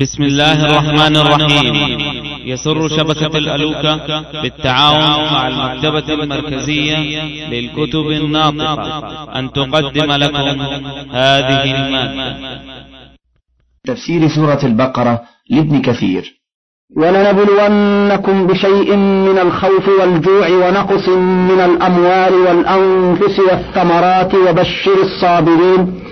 بسم الله الرحمن الرحيم. يسر شبكة الألوكة بالتعاون مع المكتبة المركزية للكتب الناطقة. أن تقدم لكم هذه المادة تفسير سورة البقرة لابن كثير. ولنبلونكم بشيء من الخوف والجوع ونقص من الأموال والأنفس والثمرات وبشر الصابرين.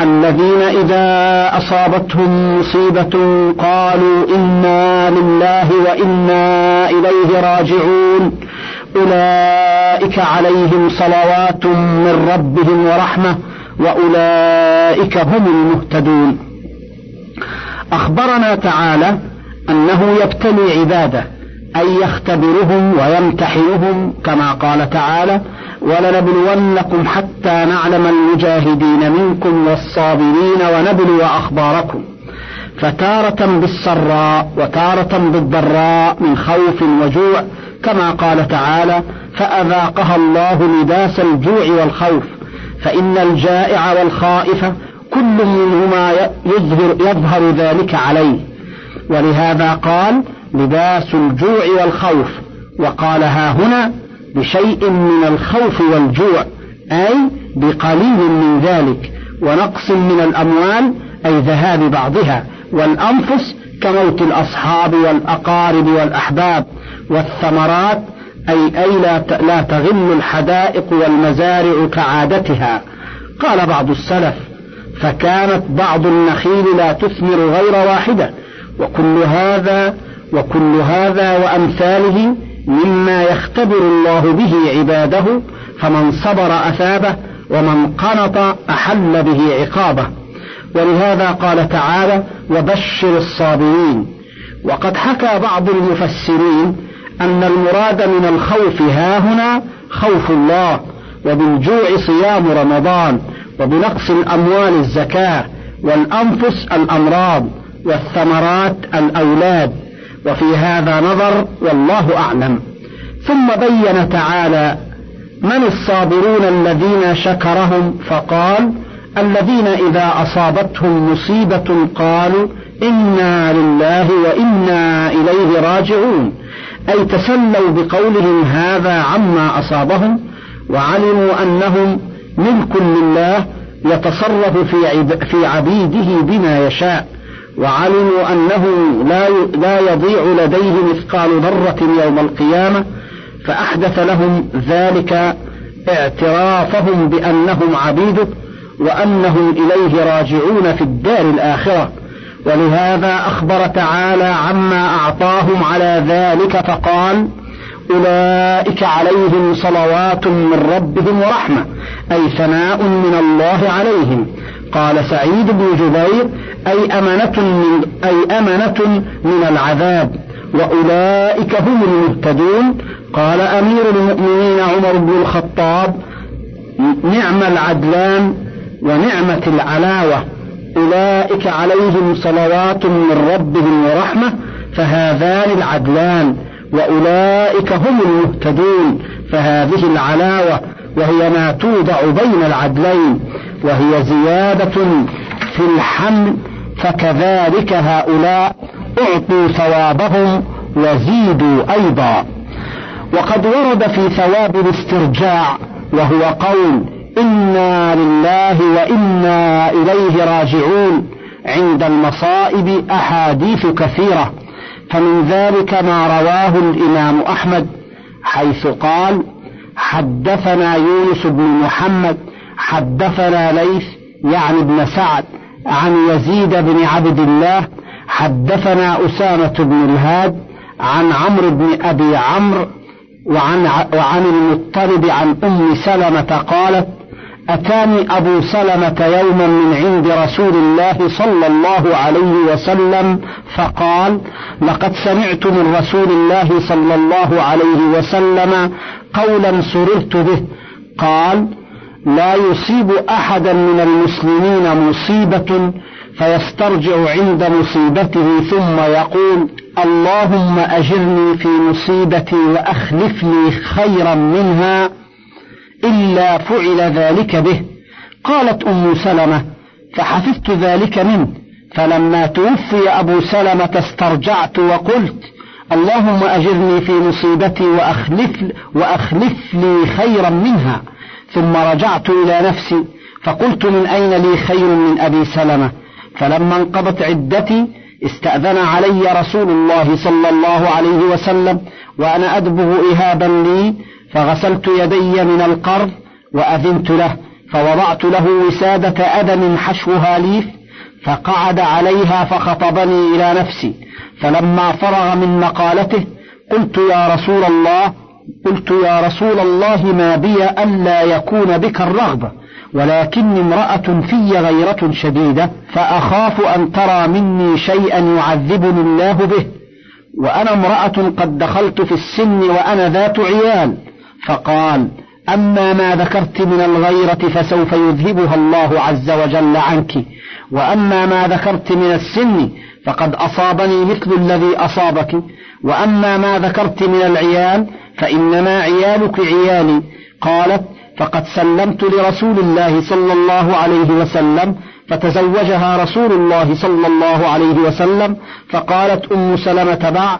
الذين إذا أصابتهم مصيبة قالوا إنا لله وإنا إليه راجعون. أولئك عليهم صلوات من ربهم ورحمة وأولئك هم المهتدون. أخبرنا تعالى أنه يبتلي عباده. أي يختبرهم ويمتحنهم كما قال تعالى ولنبلونكم حتى نعلم المجاهدين منكم والصابرين ونبلو أخباركم فتارة بالسراء وتارة بالضراء من خوف وجوع كما قال تعالى فأذاقها الله لباس الجوع والخوف فإن الجائع والخائف كل منهما يظهر, يظهر ذلك عليه ولهذا قال لباس الجوع والخوف وقال ها هنا بشيء من الخوف والجوع أي بقليل من ذلك ونقص من الأموال أي ذهاب بعضها والأنفس كموت الأصحاب والأقارب والأحباب والثمرات أي أي لا لا تغل الحدائق والمزارع كعادتها. قال بعض السلف فكانت بعض النخيل لا تثمر غير واحدة وكل هذا وكل هذا وأمثاله مما يختبر الله به عباده فمن صبر أثابه ومن قنط أحل به عقابه. ولهذا قال تعالى وبشر الصابرين. وقد حكى بعض المفسرين أن المراد من الخوف ها هنا خوف الله وبالجوع صيام رمضان وبنقص الأموال الزكاة والأنفس الأمراض والثمرات الأولاد. وفي هذا نظر والله أعلم. ثم بين تعالى من الصابرون الذين شكرهم فقال الذين إذا أصابتهم مصيبة قالوا إنا لله وإنا إليه راجعون. أي تسلوا بقولهم هذا عما أصابهم وعلموا أنهم ملك لله يتصرف في عبيده بما يشاء. وعلموا أنه لا لا يضيع لديه مثقال ذرة يوم القيامة فأحدث لهم ذلك اعترافهم بأنهم عبيده وأنهم إليه راجعون في الدار الآخرة. ولهذا أخبر تعالى عما أعطاهم على ذلك فقال أولئك عليهم صلوات من ربهم ورحمة أي ثناء من الله عليهم. قال سعيد بن جبير أي أمنة من أي أمنة من العذاب وأولئك هم المهتدون. قال أمير المؤمنين عمر بن الخطاب نعم العدلان ونعمة العلاوة أولئك عليهم صلوات من ربهم ورحمة فهذان العدلان وأولئك هم المهتدون فهذه العلاوة وهي ما توضع بين العدلين وهي زيادة في الحمل فكذلك هؤلاء أعطوا ثوابهم وزيدوا أيضا. وقد ورد في ثواب الاسترجاع وهو قول إنا لله وإنا إليه راجعون. عند المصائب أحاديث كثيرة. فمن ذلك ما رواه الإمام أحمد حيث قال حدثنا يونس بن محمد حدثنا ليث يعني ابن سعد عن يزيد بن عبد الله حدثنا أسامة بن الهاد عن عمرو بن أبي عمرو وعن, وعن المضطرب عن أم سلمة قالت أتاني أبو سلمة يوما من عند رسول الله صلى الله عليه وسلم فقال لقد سمعت من رسول الله صلى الله عليه وسلم قولا سررت به قال لا يصيب أحدا من المسلمين مصيبة فيسترجع عند مصيبته ثم يقول اللهم أجرني في مصيبتي وأخلفني خيرا منها إلا فعل ذلك به. قالت أم سلمة فحفظت ذلك منه فلما توفي أبو سلمة استرجعت وقلت اللهم أجرني في مصيبتي وأخلف, وأخلف لي خيرا منها ثم رجعت إلى نفسي فقلت من أين لي خير من أبي سلمة؟ فلما انقضت عدتي استأذن علي رسول الله صلى الله عليه وسلم وأنا أدبغ إهابا لي فغسلت يدي من القرض وأذنت له فوضعت له وسادة أدم حشوها ليف فقعد عليها فخطبني إلى نفسي. فلما فرغ من مقالته قلت يا رسول الله قلت يا رسول الله ما بي ألا يكون بك الرغبة. ولكني امرأة في غيرة شديدة فأخاف أن ترى مني شيئا يعذبني الله به. وأنا امرأة قد دخلت في السن وأنا ذات عيال. فقال أما ما ذكرت من الغيرة فسوف يذهبها الله عز وجل عنك. وأما ما ذكرت من السن فقد أصابني مثل الذي أصابك. وأما ما ذكرت من العيال فإنما عيالك عيالي قالت فقد سلمت لرسول الله صلى الله عليه وسلم فتزوجها رسول الله صلى الله عليه وسلم فقالت أم سلمة بعد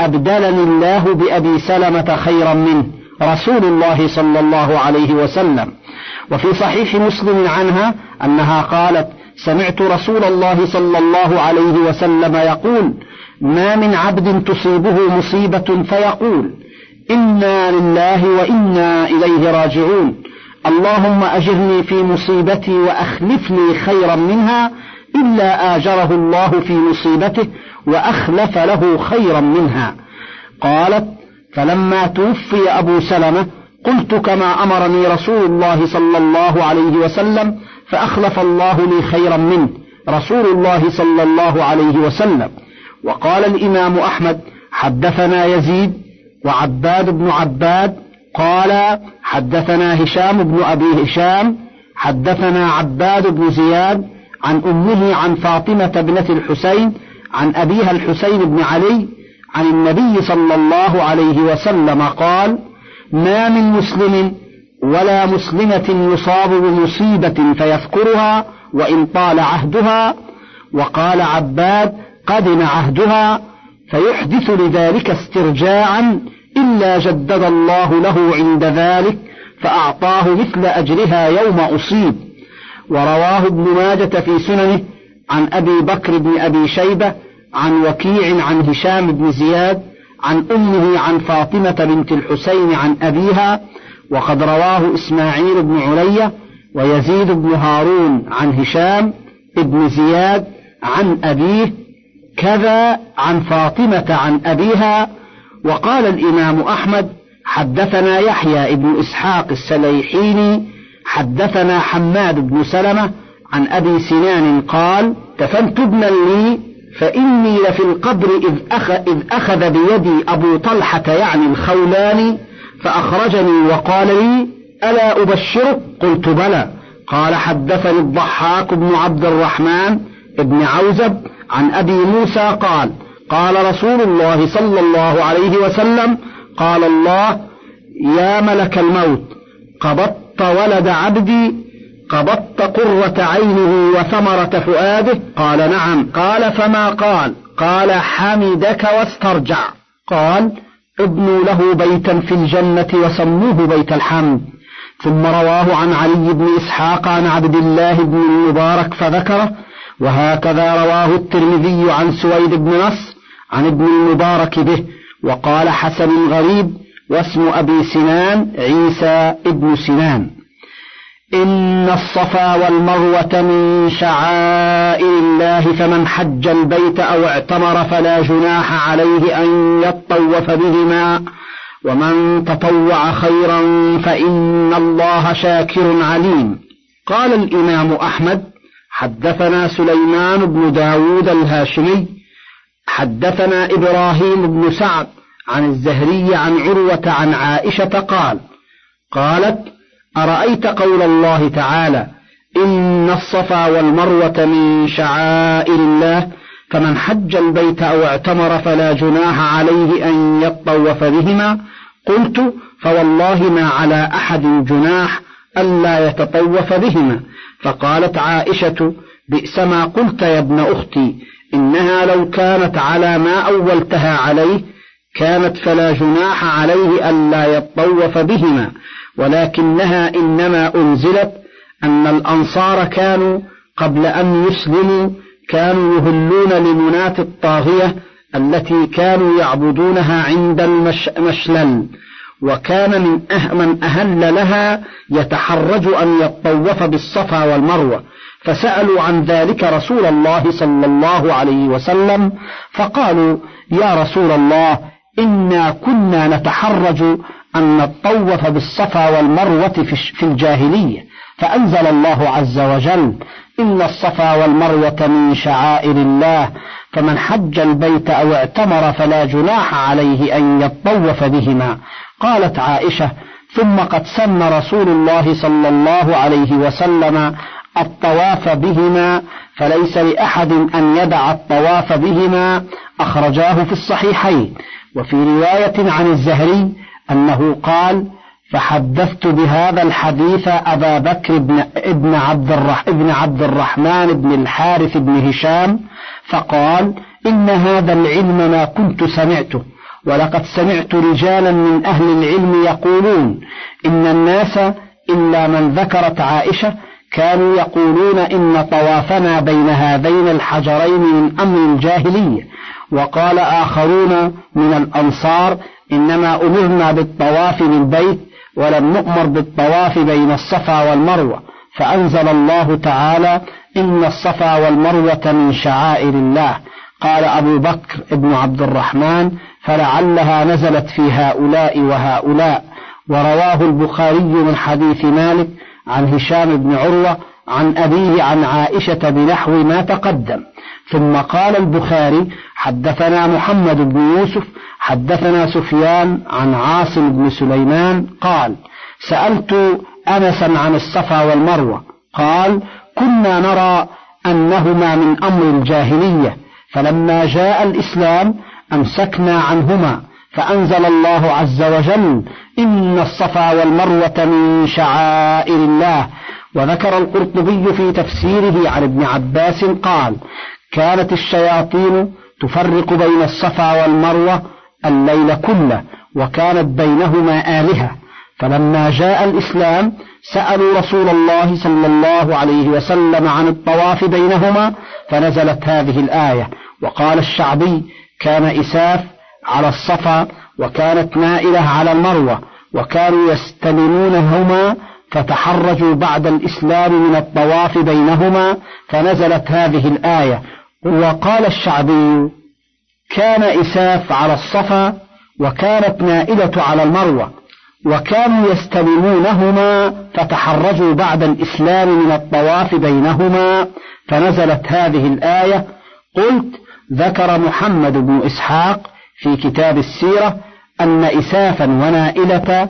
أبدلني الله بأبي سلمة خيرا منه رسول الله صلى الله عليه وسلم. وفي صحيح مسلم عنها أنها قالت سمعت رسول الله صلى الله عليه وسلم يقول ما من عبد تصيبه مصيبة فيقول. إنا لله وإنا إليه راجعون. اللهم أجرني في مصيبتي وأخلف لي خيرا منها إلا آجره الله في مصيبته وأخلف له خيرا منها. قالت فلما توفي أبو سلمة قلت كما أمرني رسول الله صلى الله عليه وسلم فأخلف الله لي خيرا منه رسول الله صلى الله عليه وسلم. وقال الإمام أحمد حدثنا يزيد وعباد بن عباد قال حدثنا هشام بن أبي هشام حدثنا عباد بن زياد عن أمه عن فاطمة ابنة الحسين عن أبيها الحسين بن علي عن النبي صلى الله عليه وسلم قال ما من مسلم ولا مسلمة يصاب بمصيبة فيذكرها وإن طال عهدها. وقال عباد قدم عهدها فيحدث لذلك استرجاعا إلا جدد الله له عند ذلك فأعطاه مثل أجرها يوم أصيب. ورواه ابن ماجة في سننه عن أبي بكر بن أبي شيبة عن وكيع عن هشام بن زياد عن أمه عن فاطمة بنت الحسين عن أبيها وقد رواه إسماعيل بن علية ويزيد بن هارون عن هشام بن زياد عن أبيه كذا عن فاطمة عن أبيها وقال الإمام أحمد حدثنا يحيى بن إسحاق السليحيني حدثنا حماد بن سلمة عن أبي سنان قال دفنت ابنا لي فإني لفي القبر إذ أخذ, إذ أخذ بيدي أبو طلحة يعني الخولاني فأخرجني وقال لي ألا أبشرك؟ قلت بلى. قال حدثني الضحاك بن عبد الرحمن بن عوزب عن أبي موسى قال قال رسول الله صلى الله عليه وسلم قال الله يا ملك الموت قبضت ولد عبدي قبضت قرة عينه وثمرة فؤاده. قال نعم. قال فما قال؟ قال حمدك واسترجع. قال ابنوا له بيتا في الجنة وسموه بيت الحمد. ثم رواه عن علي بن إسحاق عن عبد الله بن المبارك فذكره. وهكذا رواه الترمذي عن سويد بن نصر عن ابن المبارك به وقال حسن غريب واسم أبي سنان عيسى ابن سنان. إن الصفا والمروة من شعائر الله فمن حج البيت أو اعتمر فلا جناح عليه أن يطوف بهما ومن تطوع خيرا فإن الله شاكر عليم. قال الإمام أحمد حدثنا سليمان بن داود الهاشمي حدثنا إبراهيم بن سعد عن الزهري عن عروة عن عائشة قال قالت أرأيت قول الله تعالى إن الصفا والمروة من شعائر الله فمن حج البيت أو اعتمر فلا جناح عليه أن يطوف بهما. قلت فوالله ما على أحد جناح ألا يتطوف بهما. فقالت عائشة بئس ما قلت يا ابن أختي إنها لو كانت على ما أولتها عليه كانت فلا جناح عليه ألا يطوف بهما ولكنها إنما أنزلت أن الأنصار كانوا قبل أن يسلموا كانوا يهلون لمناة الطاغية التي كانوا يعبدونها عند المشلل وكان من أه من أهل لها يتحرج أن يطوف بالصفا والمروة. فسألوا عن ذلك رسول الله صلى الله عليه وسلم فقالوا يا رسول الله إنا كنا نتحرج أن نطوف بالصفا والمروة في الجاهلية فأنزل الله عز وجل إن الصفا والمروة من شعائر الله فمن حج البيت أو اعتمر فلا جناح عليه أن يطوف بهما قالت عائشة ثم قد سن رسول الله صلى الله عليه وسلم الطواف بهما فليس لأحد أن يدع الطواف بهما أخرجاه في الصحيحين. وفي رواية عن الزهري أنه قال فحدثت بهذا الحديث أبا بكر بن ابن عبد الرح ابن عبد الرحمن بن الحارث بن هشام فقال إن هذا العلم ما كنت سمعته. ولقد سمعت رجالا من أهل العلم يقولون إن الناس إلا من ذكرت عائشة كانوا يقولون إن طوافنا بين هذين الحجرين من أمر الجاهلية وقال آخرون من الأنصار إنما أمرنا بالطواف للبيت ولم نؤمر بالطواف بين الصفا والمروة. فأنزل الله تعالى إن الصفا والمروة من شعائر الله. قال أبو بكر ابن عبد الرحمن فلعلها نزلت في هؤلاء وهؤلاء. ورواه البخاري من حديث مالك عن هشام بن عروة عن أبيه عن عائشة بنحو ما تقدم. ثم قال البخاري حدثنا محمد بن يوسف حدثنا سفيان عن عاصم بن سليمان قال سألت أنسا عن الصفا والمروة قال كنا نرى أنهما من أمر الجاهلية. فلما جاء الإسلام أمسكنا عنهما فأنزل الله عز وجل إن الصفا والمروة من شعائر الله. وذكر القرطبي في تفسيره عن ابن عباس قال كانت الشياطين تفرق بين الصفا والمروة الليل كله وكانت بينهما آلهة. فلما جاء الإسلام سألوا رسول الله صلى الله عليه وسلم عن الطواف بينهما فنزلت هذه الآية. وقال الشعبي كان إساف على الصفا وكانت نائلة على المروة وكانوا يستلمونهما فتحرجوا بعد الإسلام من الطواف بينهما فنزلت هذه الآية. وقال الشعبي كان إساف على الصفا وكانت نائلة على المروة وكانوا يستلمونهما فتحرجوا بعد الإسلام من الطواف بينهما فنزلت هذه الآية. قلت ذكر محمد بن إسحاق في كتاب السيرة أن إسافا ونائلة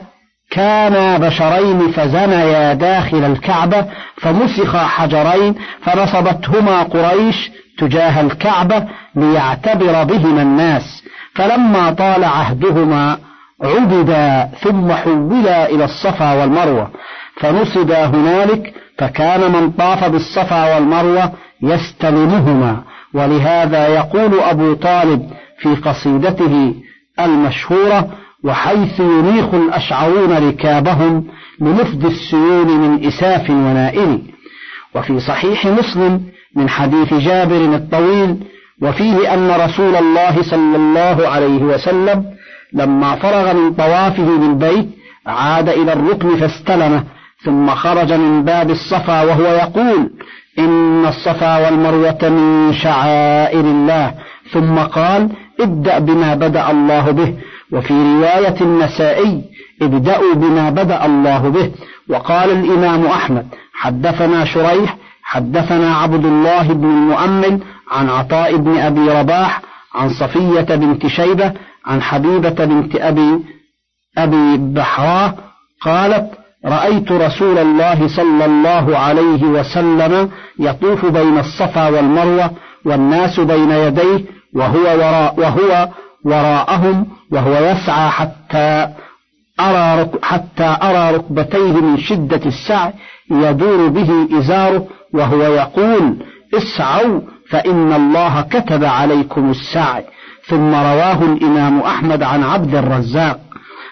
كانا بشرين فزنيا داخل الكعبة فمسخا حجرين فنصبتهما قريش تجاه الكعبة ليعتبر بهما الناس. فلما طال عهدهما عبدا ثم حولا إلى الصفا والمروة فنصبا هنالك فكان من طاف بالصفا والمروة يستلمهما. ولهذا يقول أبو طالب في قصيدته المشهورة وحيث ينيخ الأشعرون ركابهم لنفد السيول من إساف ونائل. وفي صحيح مسلم من حديث جابر الطويل وفيه أن رسول الله صلى الله عليه وسلم لما فرغ من طوافه بالبيت عاد إلى الركن فاستلمه ثم خرج من باب الصفا وهو يقول إن الصفا والمروة من شعائر الله. ثم قال ابدأ بما بدأ الله به. وفي رواية النسائي ابدأوا بما بدأ الله به. وقال الإمام أحمد حدثنا شريح حدثنا عبد الله بن المؤمل عن عطاء بن أبي رباح عن صفية بنت شيبة عن حبيبة بنت أبي أبي بحراء قالت رأيت رسول الله صلى الله عليه وسلم يطوف بين الصفا والمروة والناس بين يديه وهو وراء وهو وراءهم وهو يسعى حتى أرى حتى أرى ركبتيه من شدة السعي يدور به إزاره وهو يقول اسعوا فإن الله كتب عليكم السعي. ثم رواه الإمام أحمد عن عبد الرزاق.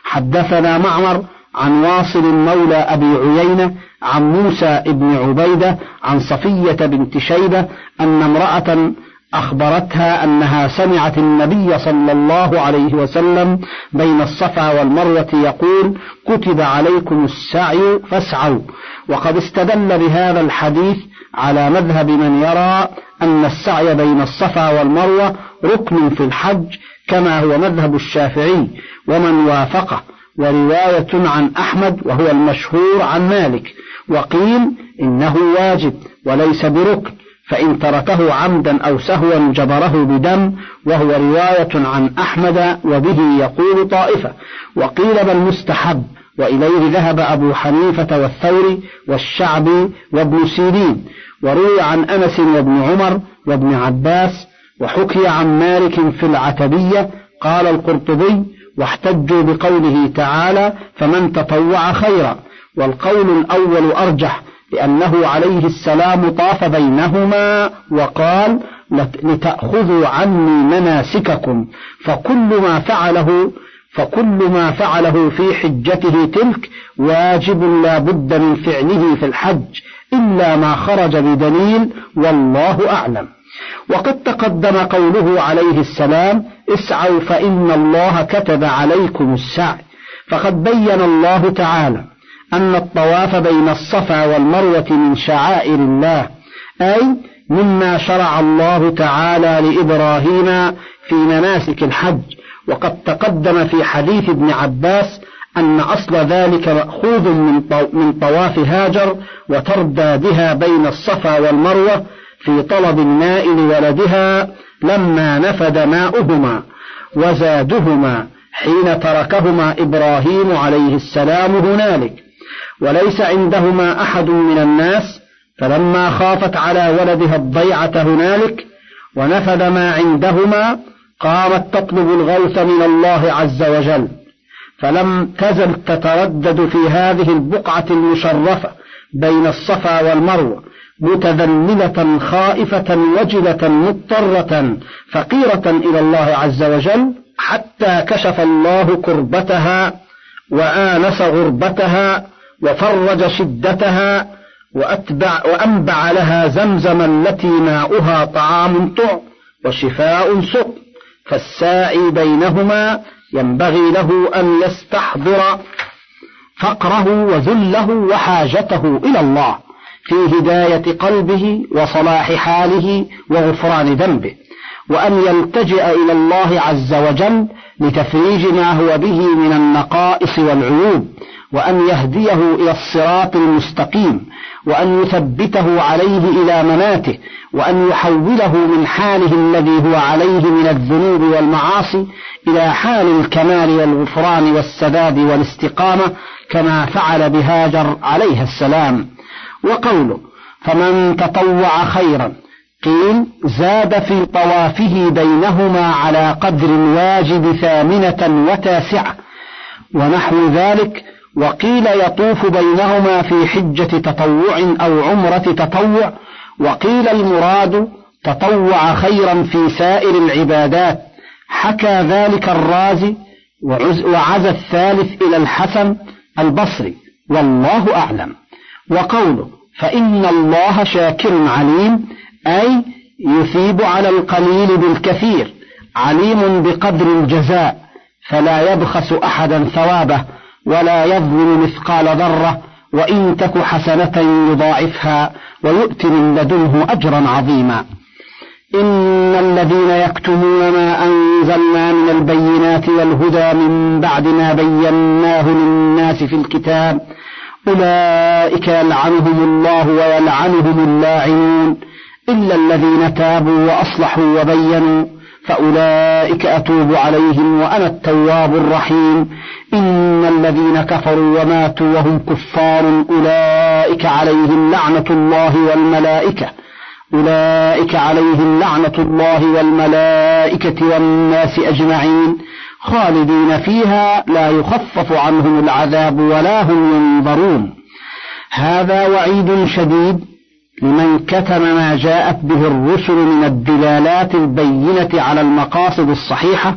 حدثنا معمر عن واصل مولى أبي عيينة عن موسى بن عبيدة عن صفية بنت شيبة أن امرأة أخبرتها أنها سمعت النبي صلى الله عليه وسلم بين الصفا والمروة يقول كتب عليكم السعي فاسعوا وقد استدل بهذا الحديث على مذهب من يرى أن السعي بين الصفا والمروة ركن في الحج كما هو مذهب الشافعي ومن وافقه ورواية عن أحمد وهو المشهور عن مالك وقيل إنه واجب وليس بركن فإن تركه عمدا أو سهوا جبره بدم وهو رواية عن أحمد وبه يقول طائفة وقيل بل مستحب وإليه ذهب أبو حنيفة والثوري والشعبي وابن سيرين وروي عن أنس وابن عمر وابن عباس وحكي عن مالك في العتبية قال القرطبي واحتجوا بقوله تعالى فمن تطوع خيرا والقول الأول أرجح لأنه عليه السلام طاف بينهما وقال لتأخذوا عني مناسككم فكل ما فعله فكل ما فعله في حجته تلك واجب لا بد من فعله في الحج إلا ما خرج بدليل والله أعلم. وقد تقدم قوله عليه السلام اسعوا فإن الله كتب عليكم السعي. فقد بين الله تعالى أن الطواف بين الصفا والمروة من شعائر الله أي مما شرع الله تعالى لإبراهيم في مناسك الحج. وقد تقدم في حديث ابن عباس أن أصل ذلك مأخوذ من طواف هاجر وتردادها بين الصفا والمروة في طلب الماء لولدها لما نفد ماؤهما وزادهما حين تركهما إبراهيم عليه السلام هنالك. وليس عندهما أحد من الناس فلما خافت على ولدها الضيعة هنالك ونفد ما عندهما قامت تطلب الغوث من الله عز وجل. فلم تزل تتردد في هذه البقعة المشرفة بين الصفا والمروة. متذللة خائفة وجلة مضطرة فقيرة إلى الله عز وجل حتى كشف الله كربتها وآنس غربتها وفرج شدتها وأتبع وأنبع لها زمزم التي ماؤها طعام طع وشفاء سق فالساعي بينهما ينبغي له أن يستحضر فقره وذله وحاجته إلى الله في هداية قلبه وصلاح حاله وغفران ذنبه وأن يلتجئ إلى الله عز وجل لتفريج ما هو به من النقائص والعيوب وأن يهديه إلى الصراط المستقيم وأن يثبته عليه إلى مناته وأن يحوله من حاله الذي هو عليه من الذنوب والمعاصي إلى حال الكمال والغفران والسداد والاستقامة كما فعل بهاجر عليها السلام. وقوله فمن تطوع خيرا قيل زاد في طوافه بينهما على قدر الواجب ثامنة وتاسعة. ونحو ذلك وقيل يطوف بينهما في حجة تطوع أو عمرة تطوع وقيل المراد تطوع خيرا في سائر العبادات. حكى ذلك الرازي وعز الثالث إلى الحسن البصري والله أعلم. وقوله فإن الله شاكر عليم أي يثيب على القليل بالكثير عليم بقدر الجزاء فلا يبخس أحدا ثوابه ولا يظلم مثقال ذرة وإن تك حسنة يضاعفها ويؤت من لدنه أجرا عظيما. إن الذين يكتمون ما أنزلنا من البينات والهدى من بعد ما بيناه للناس في الكتاب أولئك يلعنهم الله ويلعنهم اللاعنون إلا الذين تابوا وأصلحوا وبينوا فأولئك أتوب عليهم وأنا التواب الرحيم إن الذين كفروا وماتوا وهم كفار أولئك عليهم لعنة الله والملائكة أولئك عليهم لعنة الله والملائكة والناس أجمعين خالدين فيها لا يخفف عنهم العذاب ولا هم ينظرون. هذا وعيد شديد لمن كتم ما جاءت به الرسل من الدلالات البينة على المقاصد الصحيحة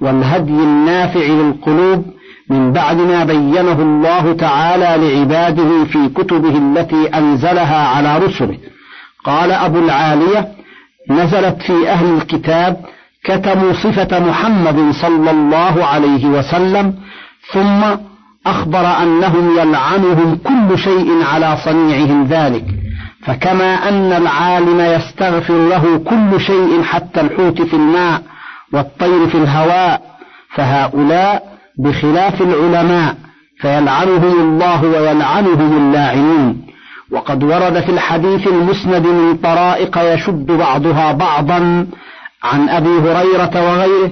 والهدي النافع للقلوب من بعد ما بينه الله تعالى لعباده في كتبه التي أنزلها على رسله. قال أبو العالية نزلت في أهل الكتاب كتموا صفة محمد صلى الله عليه وسلم ثم أخبر أنهم يلعنهم كل شيء على صنيعهم ذلك. فكما أن العالم يستغفر له كل شيء حتى الحوت في الماء والطير في الهواء فهؤلاء بخلاف العلماء فيلعنهم الله ويلعنهم اللاعنون. وقد ورد في الحديث المسند من طرائق يشد بعضها بعضا عن أبي هريرة وغيره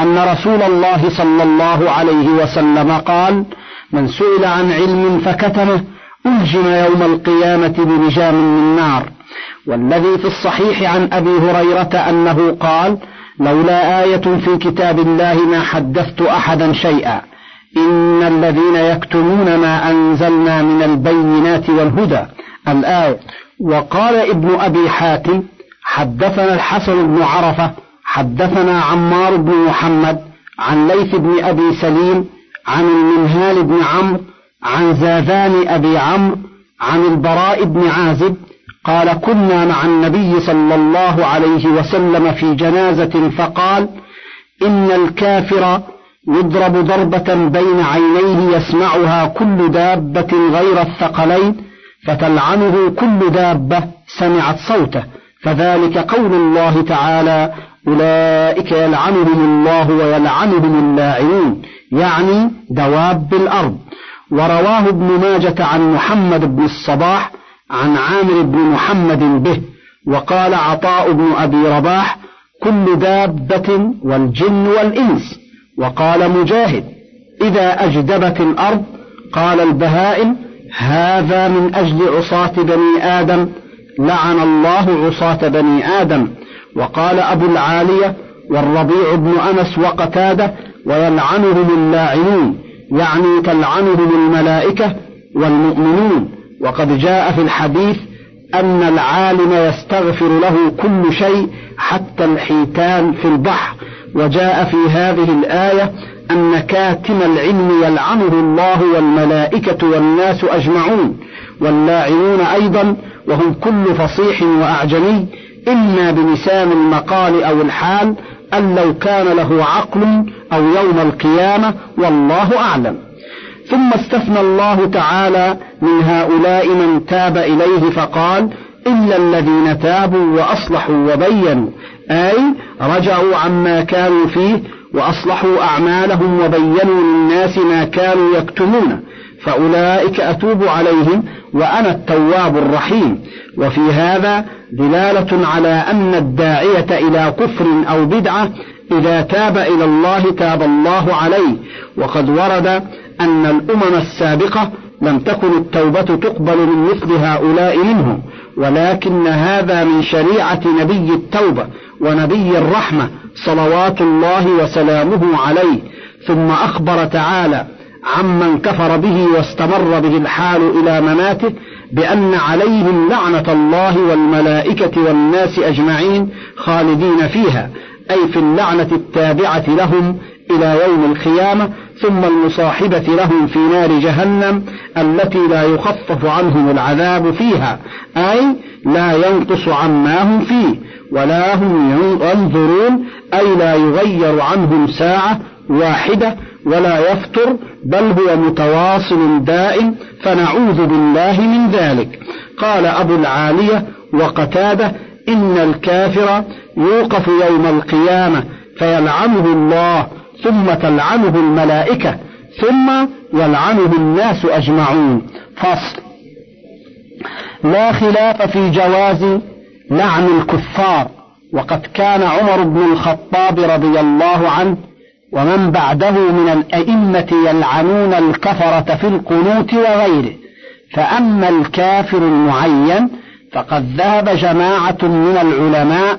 أن رسول الله صلى الله عليه وسلم قال من سئل عن علم فكتمه ألجم يوم القيامة بلجام من نار. والذي في الصحيح عن أبي هريرة أنه قال لولا آية في كتاب الله ما حدثت أحدا شيئا إن الذين يكتمون ما أنزلنا من البينات والهدى الآية. وقال ابن أبي حاتم حدثنا الحسن بن عرفة حدثنا عمار بن محمد عن ليث بن أبي سليم عن المنهال بن عمرو عن زاذان أبي عمرو عن البراء بن عازب قال كنا مع النبي صلى الله عليه وسلم في جنازة فقال إن الكافر يضرب ضربة بين عينيه يسمعها كل دابة غير الثقلين فتلعنه كل دابة سمعت صوته. فذلك قول الله تعالى أولئك يلعنهم الله ويلعنهم اللاعنون. يعني دواب الأرض ورواه ابن ماجة عن محمد بن الصباح عن عامر بن محمد به. وقال عطاء بن أبي رباح كل دابة والجن والإنس. وقال مجاهد إذا أجدبت الأرض قال البهائم هذا من أجل عصاة بني آدم. لعن الله عصاة بني آدم وقال أبو العالية والربيع بن أنس وقتادة ويلعنهم اللاعنون يعني تلعنهم الملائكة والمؤمنون. وقد جاء في الحديث أن العالم يستغفر له كل شيء حتى الحيتان في البحر. وجاء في هذه الآية أن كاتم العلم يلعنه الله والملائكة والناس أجمعون واللاعنون أيضا وهم كل فصيح وأعجمي إما بلسان المقال أو الحال أن لو كان له عقل أو يوم القيامة والله أعلم. ثم استثنى الله تعالى من هؤلاء من تاب إليه فقال إلا الذين تابوا وأصلحوا وبينوا. أي رجعوا عما كانوا فيه وأصلحوا أعمالهم وبينوا للناس ما كانوا يكتمون. فأولئك أتوب عليهم وأنا التواب الرحيم. وفي هذا دلالة على أن الداعية إلى كفر أو بدعة إذا تاب إلى الله تاب الله عليه. وقد ورد أن الأمم السابقة لم تكن التوبة تقبل من مثل هؤلاء منهم ولكن هذا من شريعة نبي التوبة ونبي الرحمة صلوات الله وسلامه عليه. ثم أخبر تعالى عمن كفر به واستمر به الحال إلى مماته بأن عليهم لعنة الله والملائكة والناس أجمعين خالدين فيها أي في اللعنة التابعة لهم إلى يوم القيامة ثم المصاحبة لهم في نار جهنم التي لا يخفف عنهم العذاب فيها أي لا ينقص عما هم فيه ولا هم ينظرون أي لا يغير عنهم ساعة واحدة ولا يفتر بل هو متواصل دائم فنعوذ بالله من ذلك. قال أبو العالية وقتادة إن الكافر يوقف يوم القيامة فيلعنه الله ثم تلعنه الملائكة ثم يلعنه الناس أجمعون. فصل. لا خلاف في جواز لعن الكفار وقد كان عمر بن الخطاب رضي الله عنه ومن بعده من الأئمة يلعنون الكفرة في القنوت وغيره. فأما الكافر المعين فقد ذهب جماعة من العلماء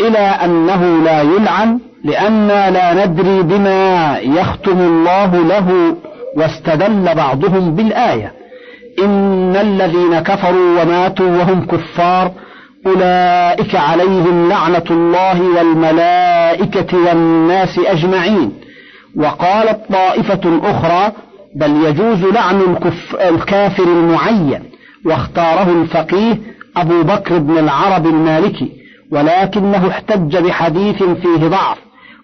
إلى أنه لا يلعن لأننا لا ندري بما يختم الله له واستدل بعضهم بالآية. إن الذين كفروا وماتوا وهم كفار أولئك عليهم لعنة الله والملائكة والناس أجمعين. وقالت طائفة أخرى بل يجوز لعن الكافر المعين. واختاره الفقيه أبو بكر بن العرب المالكي ولكنه احتج بحديث فيه ضعف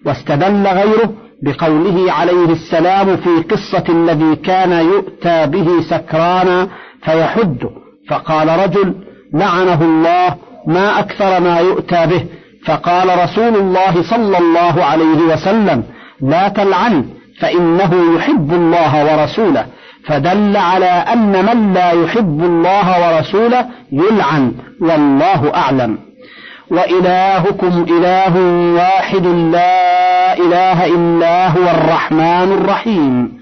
واستدل غيره بقوله عليه السلام في قصة الذي كان يؤتى به سكرانا فيحد فقال رجل لعنه الله ما أكثر ما يؤتى به. فقال رسول الله صلى الله عليه وسلم لا تلعن فإنه يحب الله ورسوله. فدل على أن من لا يحب الله ورسوله يلعن والله أعلم. وإلهكم إله واحد لا إله إلا هو الرحمن الرحيم.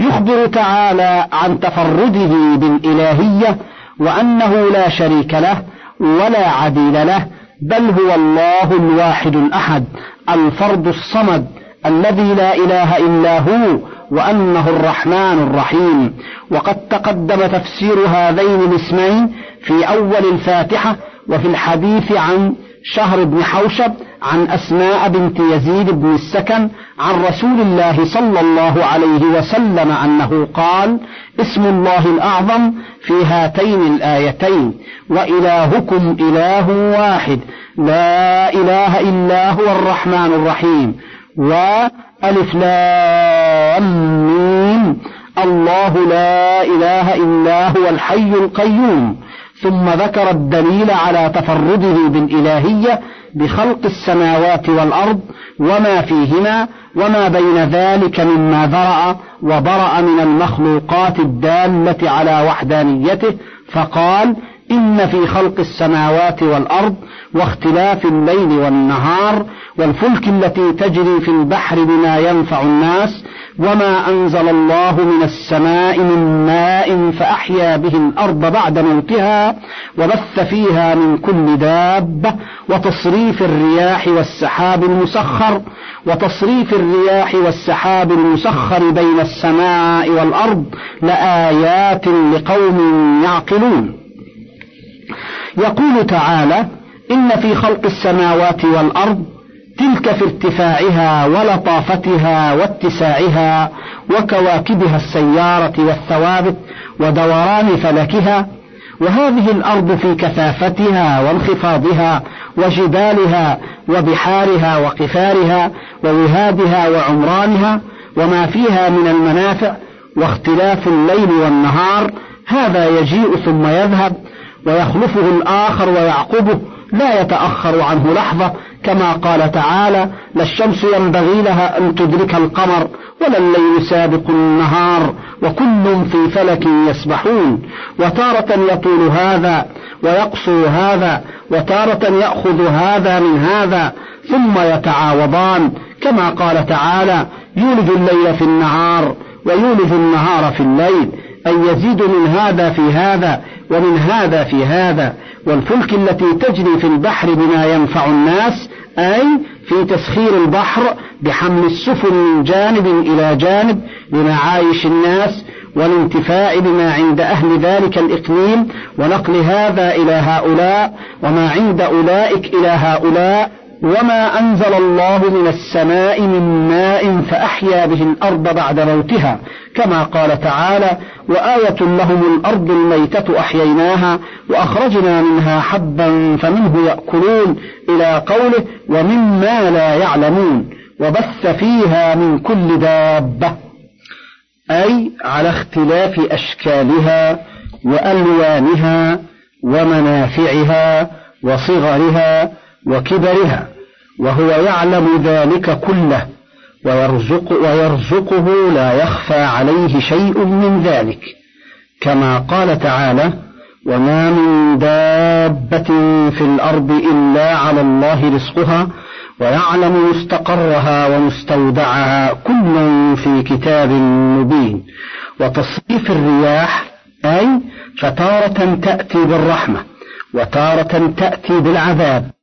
يخبر تعالى عن تفرده بالإلهية وأنه لا شريك له ولا عديل له بل هو الله الواحد الأحد الفرد الصمد الذي لا إله إلا هو وأنه الرحمن الرحيم. وقد تقدم تفسير هذين الاسمين في أول الفاتحة وفي الحديث عن شهر بن حوشب عن أسماء بنت يزيد بن السكن عن رسول الله صلى الله عليه وسلم أنه قال اسم الله الأعظم في هاتين الآيتين وإلهكم إله واحد لا إله إلا هو الرحمن الرحيم وألف لام الله لا إله إلا هو الحي القيوم. ثم ذكر الدليل على تفرده بالإلهية بخلق السماوات والأرض وما فيهما وما بين ذلك مما ذرأ وبرأ من المخلوقات الدالة على وحدانيته فقال إن في خلق السماوات والأرض واختلاف الليل والنهار والفلك التي تجري في البحر بما ينفع الناس وما أنزل الله من السماء من ماء فأحيا به الأرض بعد موتها وبث فيها من كل دابة وتصريف الرياح والسحاب المسخر وتصريف الرياح والسحاب المسخر بين السماء والأرض لآيات لقوم يعقلون يقول تعالى إن في خلق السماوات والأرض تلك في ارتفاعها ولطافتها واتساعها وكواكبها السيارة والثوابت ودوران فلكها وهذه الأرض في كثافتها وانخفاضها وجبالها وبحارها وقفارها ووهادها وعمرانها وما فيها من المنافع واختلاف الليل والنهار هذا يجيء ثم يذهب ويخلفه الآخر ويعقبه لا يتأخر عنه لحظة. كما قال تعالى لا الشمس ينبغي لها أن تدرك القمر ولا الليل سابق النهار وكل في فلك يسبحون. وتارة يطول هذا ويقصر هذا وتارة يأخذ هذا من هذا ثم يتعاوضان. كما قال تعالى يولج الليل في النهار ويولج النهار في الليل. أي يزيد من هذا في هذا ومن هذا في هذا. والفلك التي تجري في البحر بما ينفع الناس أي في تسخير البحر بحمل السفن من جانب إلى جانب لمعايش الناس والانتفاع بما عند أهل ذلك الإقليم. ونقل هذا إلى هؤلاء وما عند أولئك إلى هؤلاء. وما أنزل الله من السماء من ماء فأحيا به الأرض بعد موتها كما قال تعالى وآية لهم الأرض الميتة أحييناها وأخرجنا منها حبا فمنه يأكلون إلى قوله ومما لا يعلمون وبث فيها من كل دابة أي على اختلاف أشكالها وألوانها ومنافعها وصغرها وكبرها وهو يعلم ذلك كله ويرزق ويرزقه لا يخفى عليه شيء من ذلك. كما قال تعالى وما من دابة في الأرض إلا على الله رزقها ويعلم مستقرها ومستودعها كل في كتاب مبين. وتصريف الرياح أي فتارة تأتي بالرحمة وتارة تأتي بالعذاب.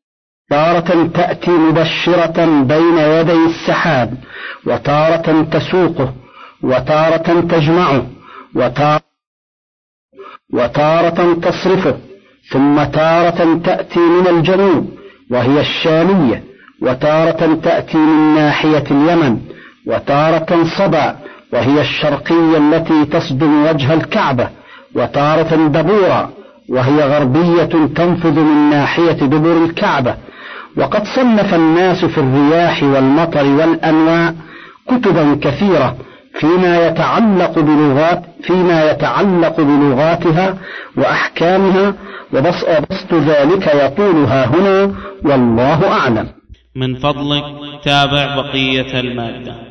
تارة تأتي مبشرة بين يدي السحاب وتارة تسوقه وتارة تجمعه وتارة وتارة تصرفه ثم تارة تأتي من الجنوب وهي الشامية وتارة تأتي من ناحية اليمن وتارة صبا وهي الشرقية التي تصدم وجه الكعبة وتارة دبورا وهي غربية تنفذ من ناحية دبر الكعبة. وقد صنف الناس في الرياح والمطر والأنواع كتبا كثيرة فيما يتعلق بلغات فيما يتعلق بلغاتها وأحكامها وبسط ذلك يطولها هنا والله أعلم. من فضلك تابع بقية المادة.